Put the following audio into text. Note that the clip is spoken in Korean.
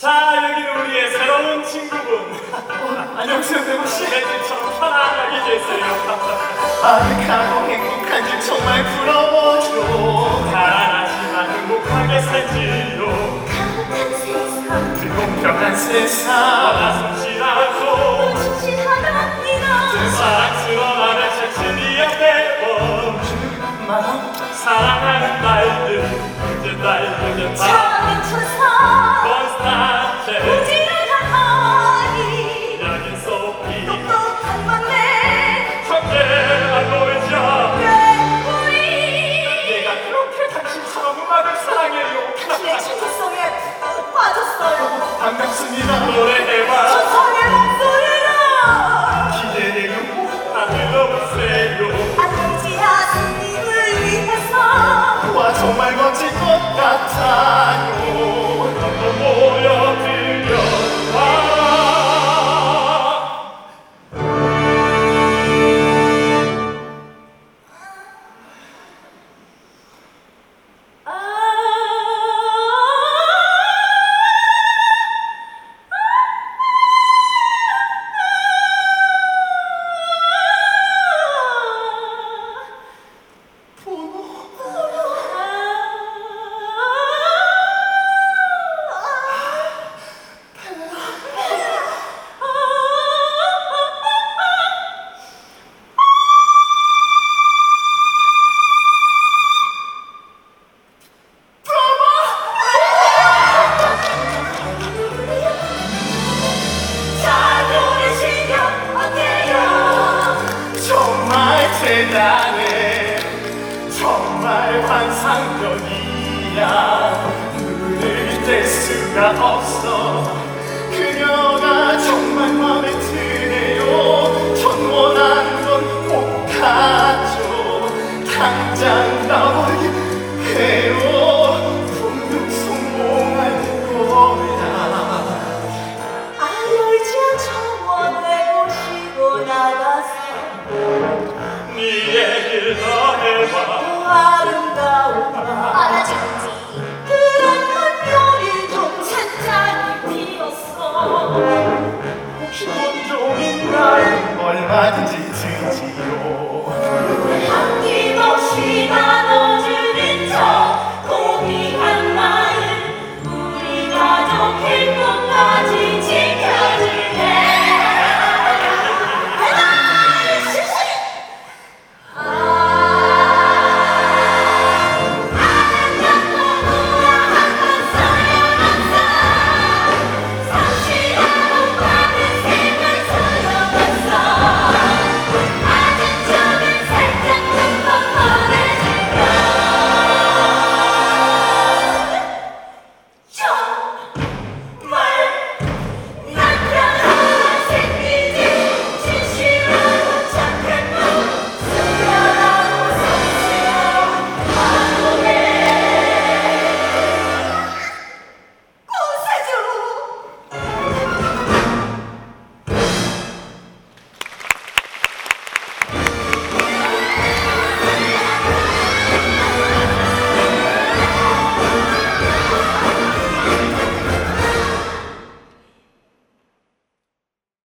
자, 여기는 우리의 새로운 친구분. 안녕하세요 배고씨 내 집처럼 편안하게 계세요. 아늑하고 행복한 집 정말 부러워요 가난하지만 행복하게 살지요. 가득한 세상. 불공평한 세상. 충실하답니다. 사랑스러운 마음 사랑하는 날들 이제 날들은 다 대단해 정말 환상적이야. 눈을 뗄 수가 없어 얼마든지 드지요 아낌없이 나눠주는 저 고귀한 마음 우리 가족 행복